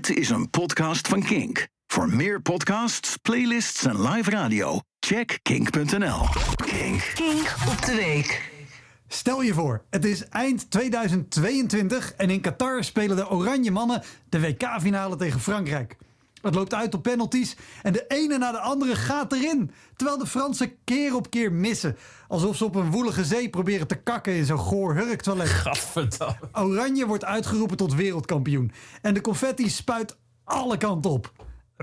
Dit is een podcast van Kink. Voor meer podcasts, playlists en live radio, check kink.nl. Kink. Kink op de week. Stel je voor, het is eind 2022 en in Qatar spelen de Oranje Mannen de WK-finale tegen Frankrijk. Het loopt uit op penalties en de ene na de andere gaat erin. Terwijl de Fransen keer op keer missen. Alsof ze op een woelige zee proberen te kakken in zo'n goor hurktoilet. Gadverdamme. Oranje wordt uitgeroepen tot wereldkampioen. En de confetti spuit alle kanten op.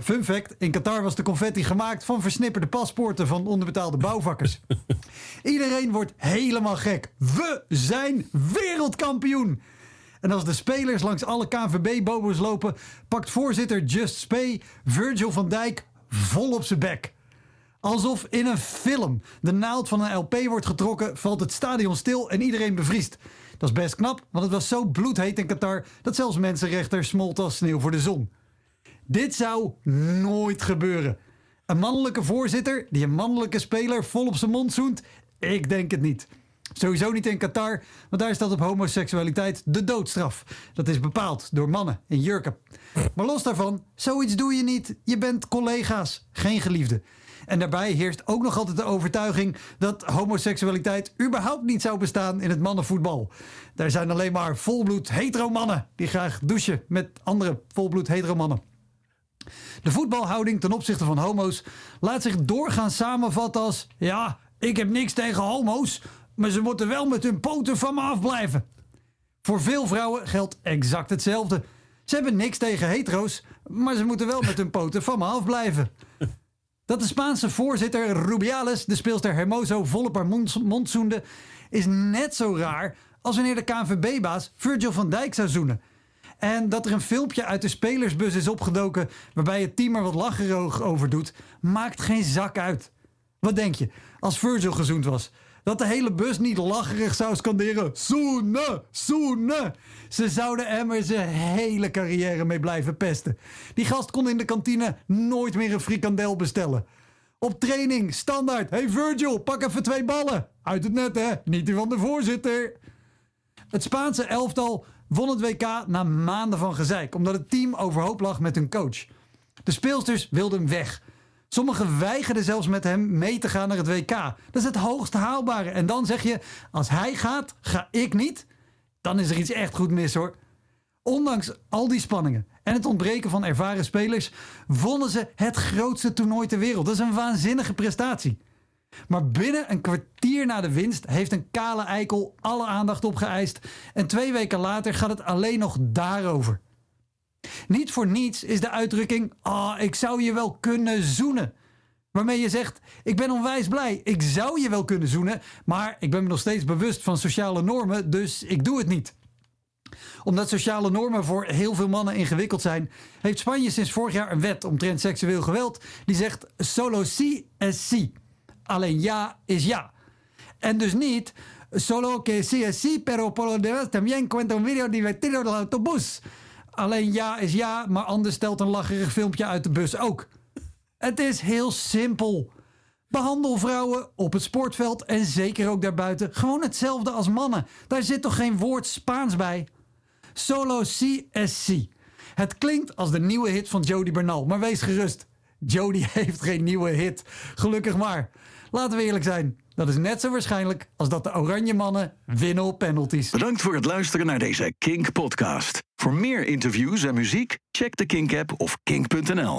Fun fact, in Qatar was de confetti gemaakt van versnipperde paspoorten van onderbetaalde bouwvakkers. Iedereen wordt helemaal gek. We zijn wereldkampioen! En als de spelers langs alle KNVB-bobo's lopen, pakt voorzitter Just Spee Virgil van Dijk vol op zijn bek. Alsof in een film de naald van een LP wordt getrokken, valt het stadion stil en iedereen bevriest. Dat is best knap, want het was zo bloedheet in Qatar dat zelfs mensenrechter smolt als sneeuw voor de zon. Dit zou nooit gebeuren. Een mannelijke voorzitter die een mannelijke speler vol op zijn mond zoent? Ik denk het niet. Sowieso niet in Qatar, want daar staat op homoseksualiteit de doodstraf. Dat is bepaald door mannen in jurken. Maar los daarvan, zoiets doe je niet. Je bent collega's, geen geliefde. En daarbij heerst ook nog altijd de overtuiging dat homoseksualiteit überhaupt niet zou bestaan in het mannenvoetbal. Daar zijn alleen maar volbloed hetero mannen die graag douchen met andere volbloed hetero mannen. De voetbalhouding ten opzichte van homo's laat zich doorgaan samenvatten als: ja, ik heb niks tegen homo's, maar ze moeten wel met hun poten van me afblijven. Voor veel vrouwen geldt exact hetzelfde. Ze hebben niks tegen hetero's, maar ze moeten wel met hun poten van me afblijven. Dat de Spaanse voorzitter Rubiales de speelster Hermoso volop haar mond, zoende, is net zo raar als wanneer de KNVB-baas Virgil van Dijk zou zoenen. En dat er een filmpje uit de spelersbus is opgedoken waarbij het team er wat lacherig over doet, maakt geen zak uit. Wat denk je, als Virgil gezoend was? Dat de hele bus niet lacherig zou scanderen. Zoenen, zoenen. Ze zouden hem er zijn hele carrière mee blijven pesten. Die gast kon in de kantine nooit meer een frikandel bestellen. Op training, standaard. Hey Virgil, pak even twee ballen. Uit het net hè, niet die van de voorzitter. Het Spaanse elftal won het WK na maanden van gezeik, omdat het team overhoop lag met hun coach. De speelsters wilden hem weg. Sommigen weigerden zelfs met hem mee te gaan naar het WK. Dat is het hoogst haalbare. En dan zeg je: als hij gaat, ga ik niet. Dan is er iets echt goed mis hoor. Ondanks al die spanningen en het ontbreken van ervaren spelers, wonnen ze het grootste toernooi ter wereld. Dat is een waanzinnige prestatie. Maar binnen een kwartier na de winst heeft een kale eikel alle aandacht opgeëist. En twee weken later gaat het alleen nog daarover. Niet voor niets is de uitdrukking: Ah, ik zou je wel kunnen zoenen. Waarmee je zegt: Ik ben onwijs blij, ik zou je wel kunnen zoenen, maar ik ben me nog steeds bewust van sociale normen, dus ik doe het niet. Omdat sociale normen voor heel veel mannen ingewikkeld zijn, heeft Spanje sinds vorig jaar een wet omtrent seksueel geweld die zegt: Solo si es si. Alleen ja is ja. En dus niet solo que sí es sí, pero por lo demás también cuenta un video divertido del autobús. Alleen ja is ja, maar anders stelt een lacherig filmpje uit de bus ook. Het is heel simpel. Behandel vrouwen op het sportveld en zeker ook daarbuiten gewoon hetzelfde als mannen. Daar zit toch geen woord Spaans bij? Solo si. Het klinkt als de nieuwe hit van Jody Bernal, maar wees gerust. Jody heeft geen nieuwe hit. Gelukkig maar. Laten we eerlijk zijn. Dat is net zo waarschijnlijk als dat de Oranje Mannen winnen op penalties. Bedankt voor het luisteren naar deze Kink podcast. Voor meer interviews en muziek, check de Kink app of kink.nl.